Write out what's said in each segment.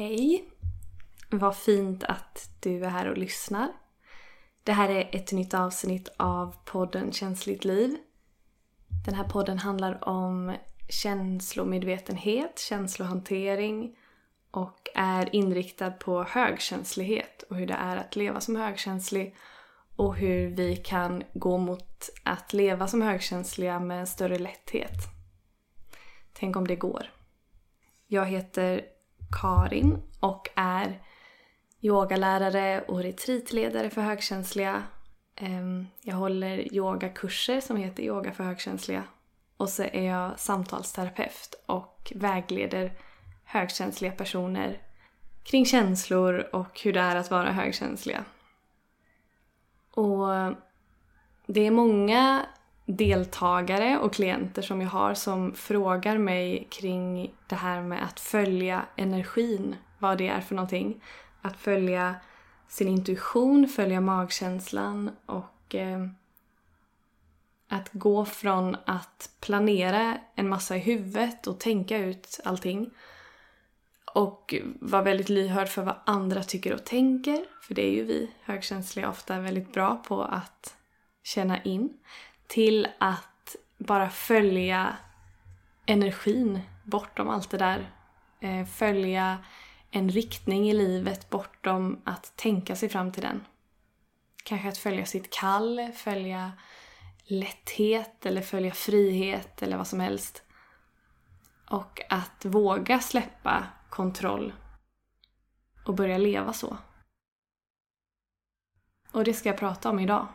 Hej! Vad fint att du är här och lyssnar. Det här är ett nytt avsnitt av podden Känsligt liv. Den här podden handlar om känslomedvetenhet, känslohantering och är inriktad på högkänslighet och hur det är att leva som högkänslig och hur vi kan gå mot att leva som högkänsliga med en större lätthet. Tänk om det går. Jag heter Karin och är yogalärare och retreatledare för högkänsliga. Ehm, jag håller yogakurser som heter Yoga för högkänsliga. Och så är jag samtalsterapeut och vägleder högkänsliga personer kring känslor och hur det är att vara högkänsliga. Och det är många deltagare och klienter som jag har som frågar mig kring det här med att följa energin, vad det är för någonting. Att följa sin intuition, följa magkänslan och eh, att gå från att planera en massa i huvudet och tänka ut allting och vara väldigt lyhörd för vad andra tycker och tänker. För det är ju vi högkänsliga ofta väldigt bra på att känna in till att bara följa energin bortom allt det där. Eh, följa en riktning i livet bortom att tänka sig fram till den. Kanske att följa sitt kall, följa lätthet eller följa frihet eller vad som helst. Och att våga släppa kontroll och börja leva så. Och det ska jag prata om idag.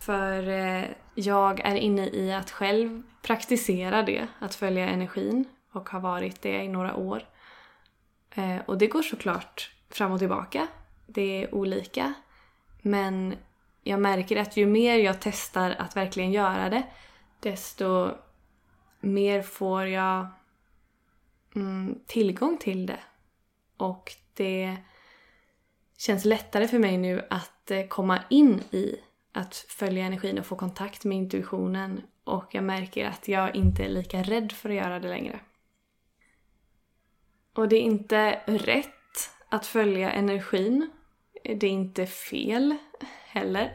För eh, jag är inne i att själv praktisera det, att följa energin och har varit det i några år. Eh, och det går såklart fram och tillbaka. Det är olika. Men jag märker att ju mer jag testar att verkligen göra det, desto mer får jag mm, tillgång till det. Och det känns lättare för mig nu att eh, komma in i att följa energin och få kontakt med intuitionen och jag märker att jag inte är lika rädd för att göra det längre. Och det är inte rätt att följa energin. Det är inte fel heller.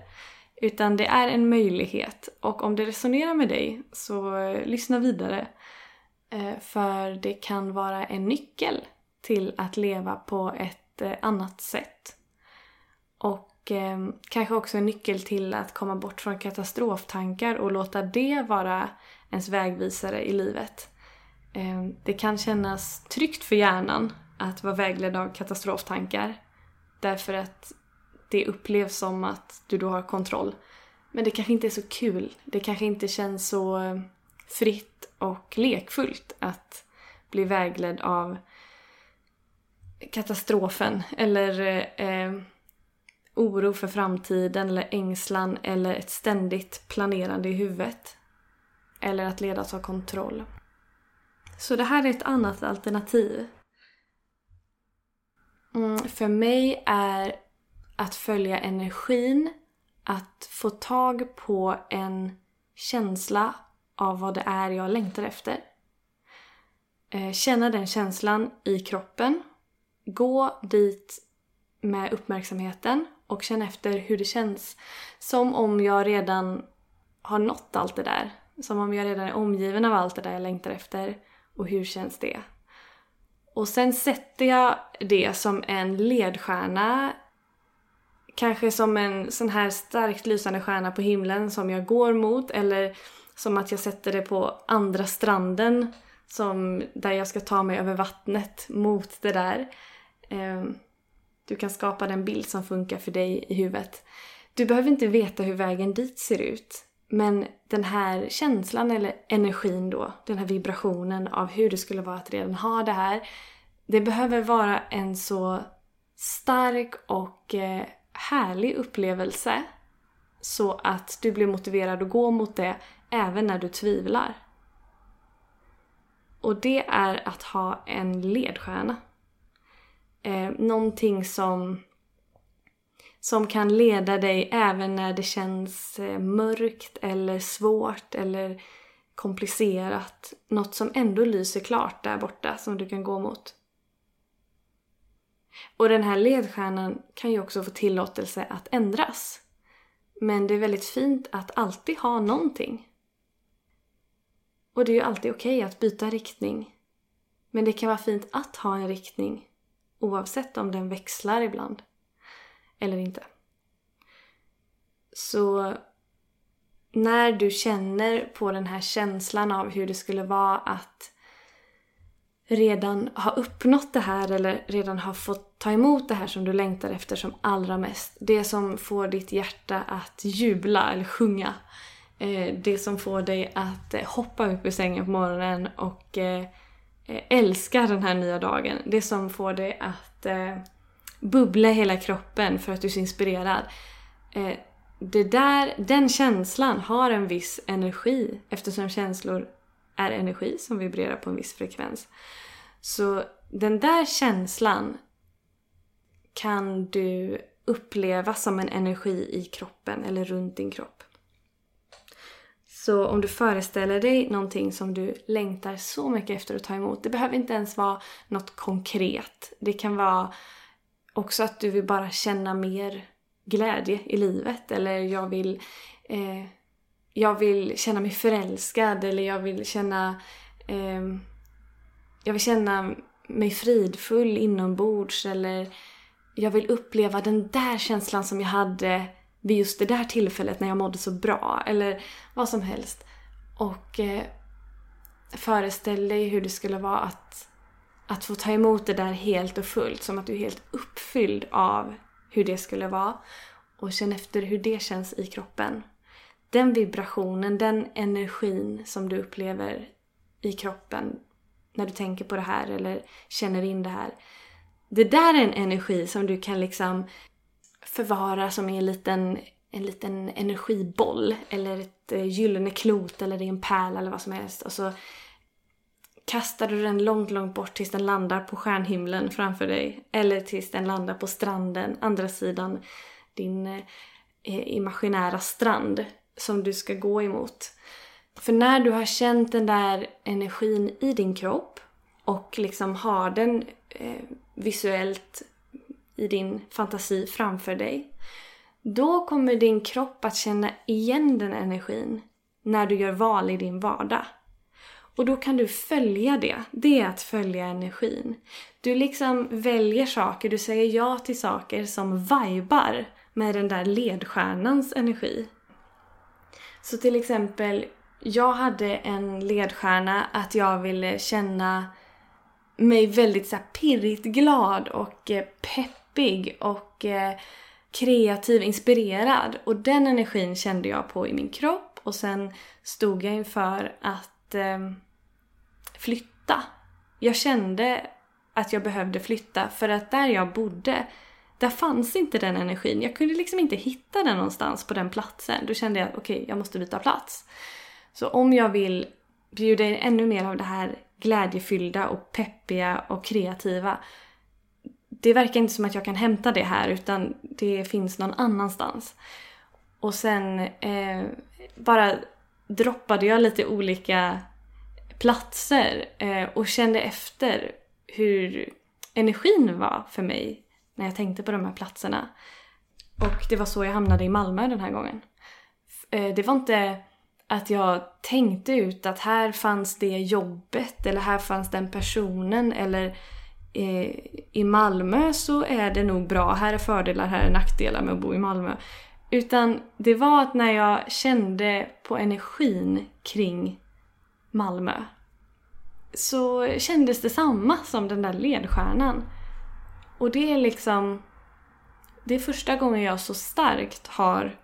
Utan det är en möjlighet och om det resonerar med dig så eh, lyssna vidare. Eh, för det kan vara en nyckel till att leva på ett eh, annat sätt. Och och eh, kanske också en nyckel till att komma bort från katastroftankar och låta det vara ens vägvisare i livet. Eh, det kan kännas tryggt för hjärnan att vara vägledd av katastroftankar. Därför att det upplevs som att du då har kontroll. Men det kanske inte är så kul. Det kanske inte känns så eh, fritt och lekfullt att bli vägledd av katastrofen eller eh, oro för framtiden eller ängslan eller ett ständigt planerande i huvudet. Eller att ledas av kontroll. Så det här är ett annat alternativ. Mm, för mig är att följa energin, att få tag på en känsla av vad det är jag längtar efter. Eh, känna den känslan i kroppen. Gå dit med uppmärksamheten och känn efter hur det känns. Som om jag redan har nått allt det där. Som om jag redan är omgiven av allt det där jag längtar efter. Och hur känns det? Och sen sätter jag det som en ledstjärna. Kanske som en sån här starkt lysande stjärna på himlen som jag går mot. Eller som att jag sätter det på andra stranden. Som där jag ska ta mig över vattnet mot det där. Um, du kan skapa den bild som funkar för dig i huvudet. Du behöver inte veta hur vägen dit ser ut. Men den här känslan eller energin då, den här vibrationen av hur det skulle vara att redan ha det här. Det behöver vara en så stark och eh, härlig upplevelse så att du blir motiverad att gå mot det även när du tvivlar. Och det är att ha en ledstjärna eh, någonting som, som kan leda dig även när det känns eh, mörkt eller svårt eller komplicerat. Något som ändå lyser klart där borta som du kan gå mot. Och den här ledstjärnan kan ju också få tillåtelse att ändras. Men det är väldigt fint att alltid ha någonting. Och det är ju alltid okej okay att byta riktning. Men det kan vara fint att ha en riktning oavsett om den växlar ibland eller inte. Så när du känner på den här känslan av hur det skulle vara att redan ha uppnått det här eller redan ha fått ta emot det här som du längtar efter som allra mest. Det som får ditt hjärta att jubla eller sjunga. Eh, det som får dig att eh, hoppa upp ur sängen på morgonen och eh, Eh, älskar den här nya dagen. Det som får dig att eh, bubbla hela kroppen för att du är så inspirerad. Eh, det där, den känslan har en viss energi eftersom känslor är energi som vibrerar på en viss frekvens. Så den där känslan kan du uppleva som en energi i kroppen eller runt din kropp. Så om du föreställer dig någonting som du längtar så mycket efter att ta emot. Det behöver inte ens vara något konkret. Det kan vara också att du vill bara känna mer glädje i livet. Eller jag vill, eh, jag vill känna mig förälskad. Eller jag vill känna eh, jag vill känna mig fridfull inombords eller jag vill uppleva den där känslan som jag hade vid just det där tillfället när jag mådde så bra. Eller vad som helst. Och eh, föreställ dig hur det skulle vara att, att få ta emot det där helt och fullt. Som att du är helt uppfylld av hur det skulle vara. Och känn efter hur det känns i kroppen. Den vibrationen, den energin som du upplever i kroppen, när du tänker på det här eller känner in det här. Det där är en energi som du kan liksom förvara som i en liten, en liten energiboll eller ett eh, gyllene klot eller i en pärla eller vad som helst. Och så kastar du den långt, långt bort tills den landar på stjärnhimlen framför dig. Eller tills den landar på stranden, andra sidan din eh, eh imaginära strand som du ska gå emot. För när du har känt den där energin i din kropp och liksom har den eh, visuellt i din fantasi framför dig. Då kommer din kropp att känna igen den energin när du gör val i din vardag. Och då kan du följa det. Det är att följa energin. Du liksom väljer saker, du säger ja till saker som vibar med den där ledstjärnans energi. Så till exempel, jag hade en ledstjärna att jag ville känna mig väldigt så pirrigt glad och eh, pepp peppig och eh, kreativ, inspirerad. Och den energin kände jag på i min kropp och sen stod jag inför att eh, flytta. Jag kände att jag behövde flytta för att där jag bodde där fanns inte den energin. Jag kunde liksom inte hitta den någonstans på den platsen. Då kände jag att, okej, okay, jag måste byta plats. Så om jag vill bjuda in ännu mer av det här glädjefyllda och peppiga och kreativa. Det verkar inte som att jag kan hämta det här utan det finns någon annanstans. Och sen eh, bara droppade jag lite olika platser eh, och kände efter hur energin var för mig när jag tänkte på de här platserna. Och det var så jag hamnade i Malmö den här gången. Eh, det var inte att jag tänkte ut att här fanns det jobbet eller här fanns den personen eller eh, Eh, i Malmö så är det nog bra, här är fördelar, här är nackdelar med att bo i Malmö. Utan det var att när jag kände på energin kring Malmö så kändes det samma som den där ledstjärnan. Och det är liksom... Det är första gången jag så starkt har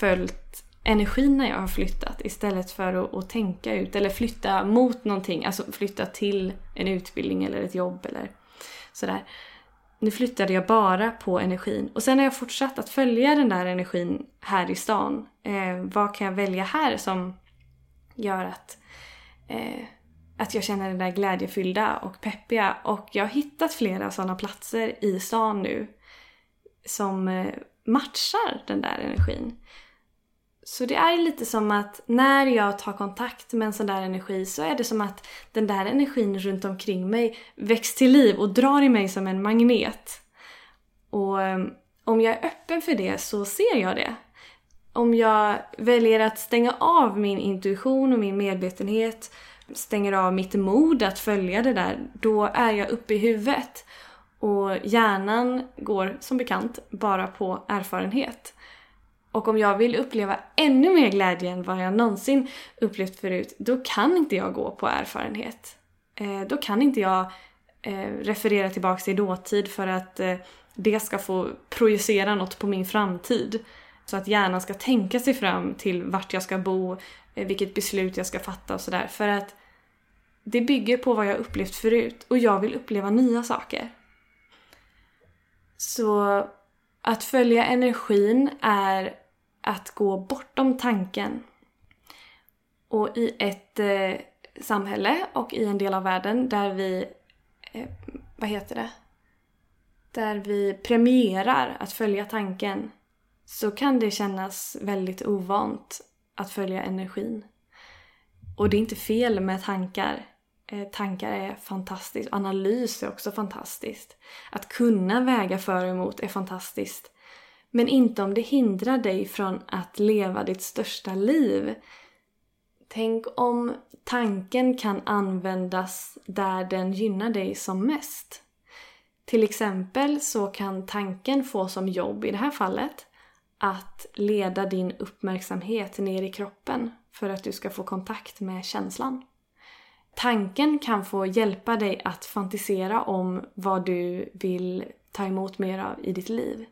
följt energin när jag har flyttat istället för att, att, tänka ut eller flytta mot någonting, alltså flytta till en utbildning eller ett jobb eller sådär. Nu flyttade jag bara på energin och sen har jag fortsatt att följa den där energin här i stan. Eh, vad kan jag välja här som gör att, eh, att jag känner den där glädjefyllda och peppiga och jag har hittat flera sådana platser i stan nu som eh, matchar den där energin. Så det är lite som att när jag tar kontakt med en sån där energi så är det som att den där energin runt omkring mig väcks till liv och drar i mig som en magnet. Och ehm, om jag är öppen för det så ser jag det. Om jag väljer att stänga av min intuition och min medvetenhet, stänger av mitt mod att följa det där, då är jag uppe i huvudet. Och hjärnan går som bekant bara på erfarenhet. Och om jag vill uppleva ännu mer glädje än vad jag någonsin upplevt förut, då kan inte jag gå på erfarenhet. Eh, då kan inte jag eh, referera tillbaka till dåtid för att eh, det ska få projicera något på min framtid. Så att hjärnan ska tänka sig fram till vart jag ska bo, vilket beslut jag ska fatta och sådär. För att det bygger på vad jag upplevt förut och jag vill uppleva nya saker. Så att följa energin är att gå bortom tanken. Och i ett eh, samhälle och i en del av världen där vi, eh, vad heter det? Där vi premierar att följa tanken så kan det kännas väldigt ovant att följa energin. Och det är inte fel med tankar. Eh, tankar är fantastiskt. Analys är också fantastiskt. Att kunna väga för och emot är fantastiskt. Men inte om det hindrar dig från att leva ditt största liv. Tänk om tanken kan användas där den gynnar dig som mest. Till exempel så kan tanken få som jobb i det här fallet att leda din uppmärksamhet ner i kroppen för att du ska få kontakt med känslan. Tanken kan få hjälpa dig att fantisera om vad du vill ta emot mer av i ditt liv.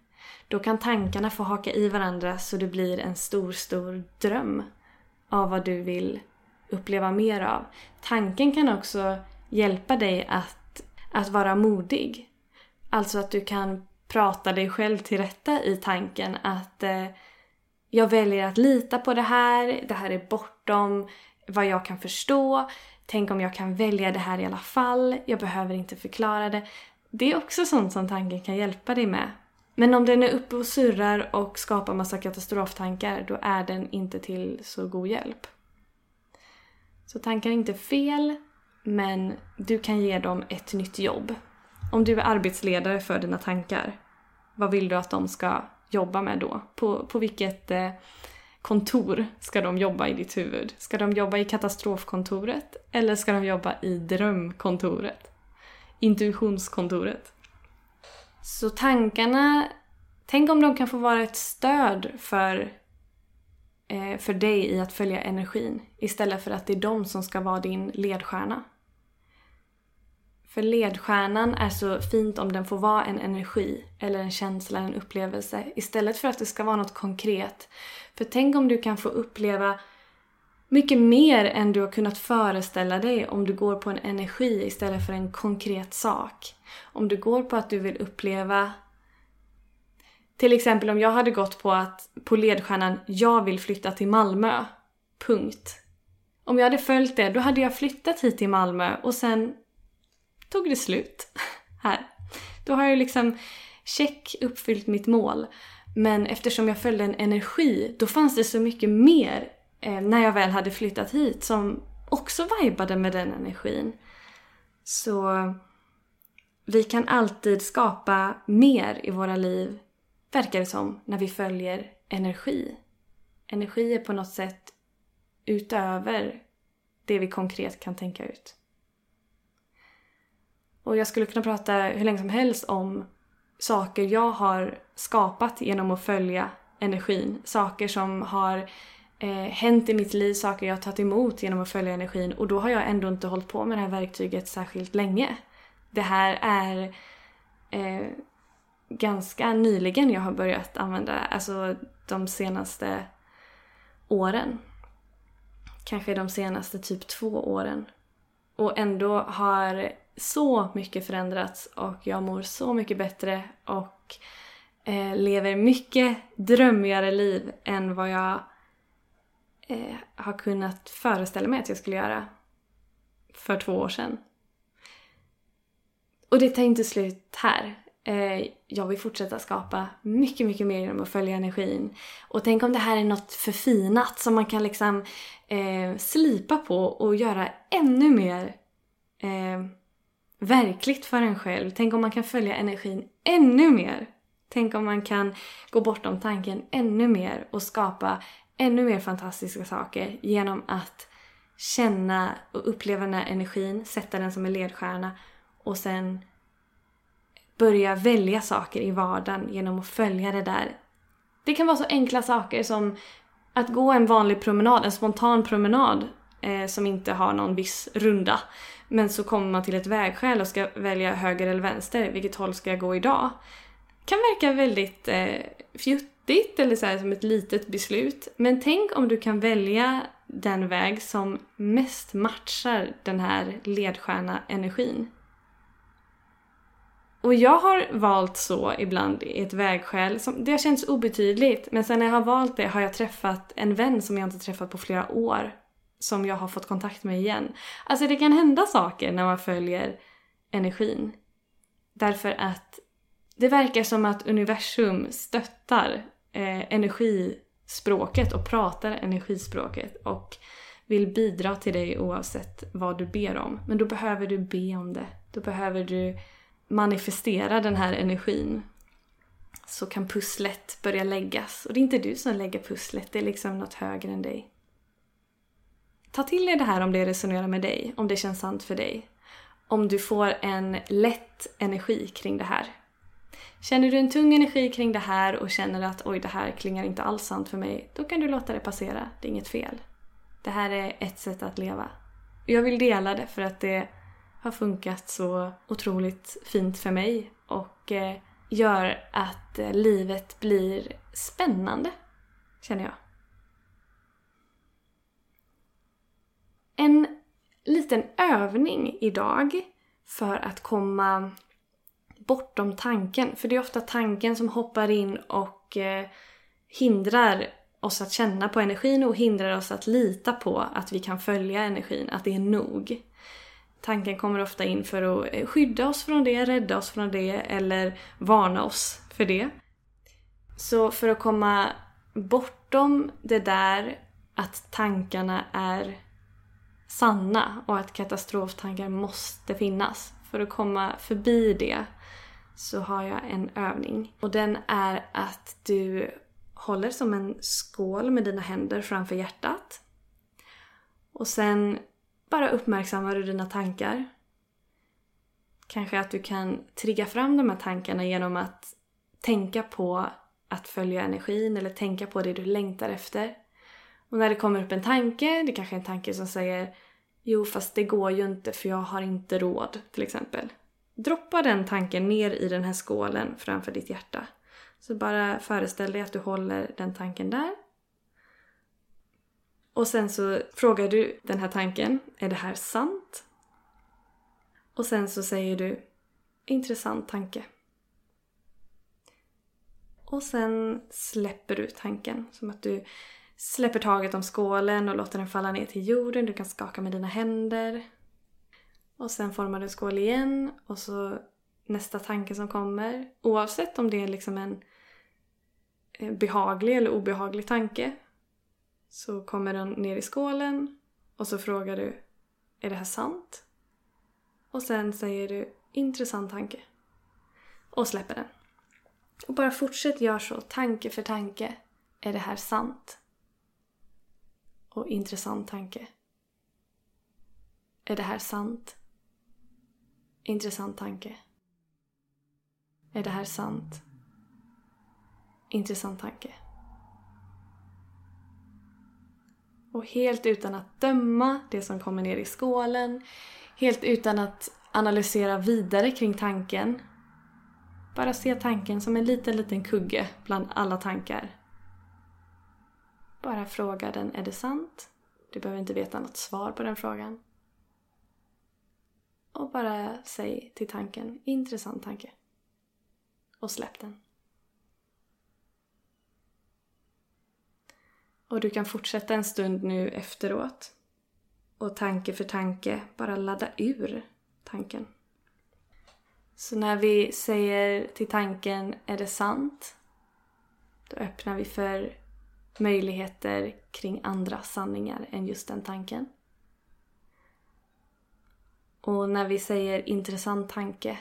Då kan tankarna få haka i varandra så det blir en stor, stor dröm av vad du vill uppleva mer av. Tanken kan också hjälpa dig att, att vara modig. Alltså att du kan prata dig själv till rätta i tanken att eh, jag väljer att lita på det här, det här är bortom vad jag kan förstå. Tänk om jag kan välja det här i alla fall, jag behöver inte förklara det. Det är också sånt som tanken kan hjälpa dig med. Men om den är uppe och surrar och skapar massa katastroftankar, då är den inte till så god hjälp. Så tankar är inte fel, men du kan ge dem ett nytt jobb. Om du är arbetsledare för dina tankar, vad vill du att de ska jobba med då? På, på vilket eh, kontor ska de jobba i ditt huvud? Ska de jobba i katastrofkontoret eller ska de jobba i drömkontoret? Intuitionskontoret? Så tankarna, tänk om de kan få vara ett stöd för, eh, för dig i att följa energin istället för att det är de som ska vara din ledstjärna. För ledstjärnan är så fint om den får vara en energi eller en känsla, en upplevelse istället för att det ska vara något konkret. För tänk om du kan få uppleva mycket mer än du har kunnat föreställa dig om du går på en energi istället för en konkret sak. Om du går på att du vill uppleva till exempel om jag hade gått på att på ledstjärnan jag vill flytta till Malmö. Punkt. Om jag hade följt det, då hade jag flyttat hit till Malmö och sen tog det slut här. Då har jag liksom check uppfyllt mitt mål. Men eftersom jag följde en energi, då fanns det så mycket mer eh, när jag väl hade flyttat hit som också vibade med den energin. Så vi kan alltid skapa mer i våra liv, verkar det som, när vi följer energi. Energi är på något sätt utöver det vi konkret kan tänka ut. Och jag skulle kunna prata hur länge som helst om saker jag har skapat genom att följa energin. Saker som har eh, hänt i mitt liv, saker jag har tagit emot genom att följa energin och då har jag ändå inte hållit på med det här verktyget särskilt länge. Det här är eh, ganska nyligen jag har börjat använda alltså de senaste åren. Kanske de senaste typ två åren. Och ändå har så mycket förändrats och jag mår så mycket bättre och eh, lever mycket drömmigare liv än vad jag eh, har kunnat föreställa mig att jag skulle göra för två år sedan. Och det tar inte slut här. Eh, jag vill fortsätta skapa mycket, mycket mer genom att följa energin. Och tänk om det här är något förfinat som man kan liksom eh, slipa på och göra ännu mer eh, verkligt för en själv. Tänk om man kan följa energin ännu mer. Tänk om man kan gå bortom tanken ännu mer och skapa ännu mer fantastiska saker genom att känna och uppleva den här energin, sätta den som en ledstjärna och sen börja välja saker i vardagen genom att följa det där. Det kan vara så enkla saker som att gå en vanlig promenad, en spontan promenad eh, som inte har någon viss runda. Men så kommer man till ett vägskäl och ska välja höger eller vänster. Vilket håll ska jag gå idag? Kan verka väldigt eh, fjuttigt eller så här, som ett litet beslut. Men tänk om du kan välja den väg som mest matchar den här ledstjärna-energin. Och jag har valt så ibland i ett vägskäl. Som, det har känts obetydligt men sen när jag har valt det har jag träffat en vän som jag inte träffat på flera år. Som jag har fått kontakt med igen. Alltså det kan hända saker när man följer energin. Därför att det verkar som att universum stöttar eh, energispråket och pratar energispråket och vill bidra till dig oavsett vad du ber om. Men då behöver du be om det. Då behöver du manifestera den här energin så kan pusslet börja läggas. Och det är inte du som lägger pusslet, det är liksom något högre än dig. Ta till dig det här om det resonerar med dig, om det känns sant för dig. Om du får en lätt energi kring det här. Känner du en tung energi kring det här och känner att oj, det här klingar inte alls sant för mig, då kan du låta det passera. Det är inget fel. Det här är ett sätt att leva. Jag vill dela det för att det har funkat så otroligt fint för mig och eh, gör att eh, livet blir spännande, känner jag. En liten övning idag för att komma bortom tanken. För det är ofta tanken som hoppar in och eh, hindrar oss att känna på energin och hindrar oss att lita på att vi kan följa energin, att det är nog. Tanken kommer ofta in för att eh, skydda oss från det, rädda oss från det eller varna oss för det. Så för att komma bortom det där att tankarna är sanna och att katastroftankar måste finnas. För att komma förbi det så har jag en övning. Och den är att du håller som en skål med dina händer framför hjärtat. Och sen bara uppmärksammar du dina tankar. Kanske att du kan trigga fram de här tankarna genom att tänka på att följa energin eller tänka på det du längtar efter. Och när det kommer upp en tanke, det kanske är en tanke som säger Jo fast det går ju inte för jag har inte råd till exempel. Droppa den tanken ner i den här skålen framför ditt hjärta. Så bara föreställ dig att du håller den tanken där och sen så frågar du den här tanken, är det här sant? Och sen så säger du, intressant tanke. Och sen släpper du tanken, som att du släpper taget om skålen och låter den falla ner till jorden. Du kan skaka med dina händer. Och sen formar du skål igen och så nästa tanke som kommer. Oavsett om det är liksom en eh, behaglig eller obehaglig tanke så kommer den ner i skålen och så frågar du Är det här sant? Och sen säger du Intressant tanke. Och släpper den. Och bara fortsätt göra så, tanke för tanke. Är det här sant? Och intressant tanke. Är det här sant? Intressant tanke. Är det här sant? Intressant tanke. Och helt utan att döma det som kommer ner i skålen, helt utan att analysera vidare kring tanken. Bara se tanken som en liten, liten kugge bland alla tankar. Bara fråga den, är det sant? Du behöver inte veta något svar på den frågan. Och bara säg till tanken, intressant tanke. Och släpp den. Och du kan fortsätta en stund nu efteråt. Och tanke för tanke bara ladda ur tanken. Så när vi säger till tanken är det sant? Då öppnar vi för möjligheter kring andra sanningar än just den tanken. Och när vi säger intressant tanke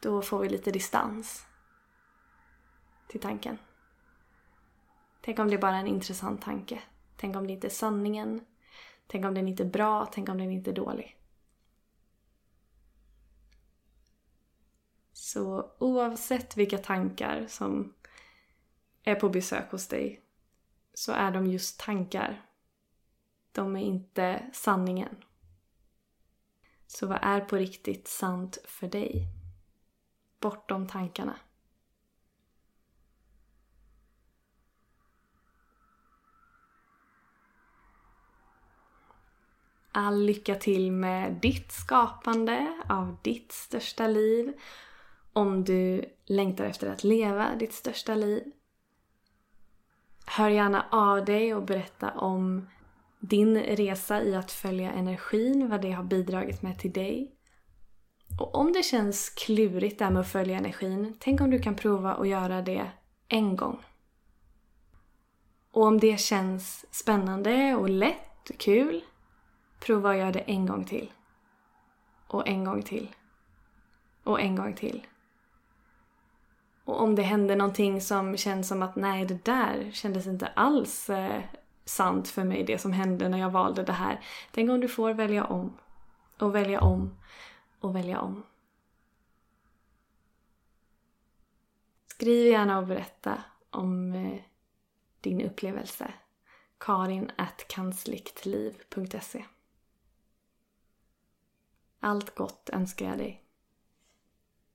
då får vi lite distans till tanken. Tänk om det är bara är en intressant tanke. Tänk om det inte är sanningen. Tänk om den inte är bra. Tänk om den inte är dålig. Så oavsett vilka tankar som är på besök hos dig så är de just tankar. De är inte sanningen. Så vad är på riktigt sant för dig? Bortom tankarna. All lycka till med ditt skapande av ditt största liv. Om du längtar efter att leva ditt största liv. Hör gärna av dig och berätta om din resa i att följa energin, vad det har bidragit med till dig. Och om det känns klurigt där med att följa energin, tänk om du kan prova att göra det en gång. Och om det känns spännande och lätt och kul, prova att göra det en gång till. Och en gång till. Och en gång till. Och om det händer någonting som känns som att nej, det där kändes inte alls eh, sant för mig, det som hände när jag valde det här. Tänk om du får välja om. Och välja om. Och välja om. Skriv gärna och berätta om eh, din upplevelse. Karin at kansliktliv.se allt gott önskar jag dig.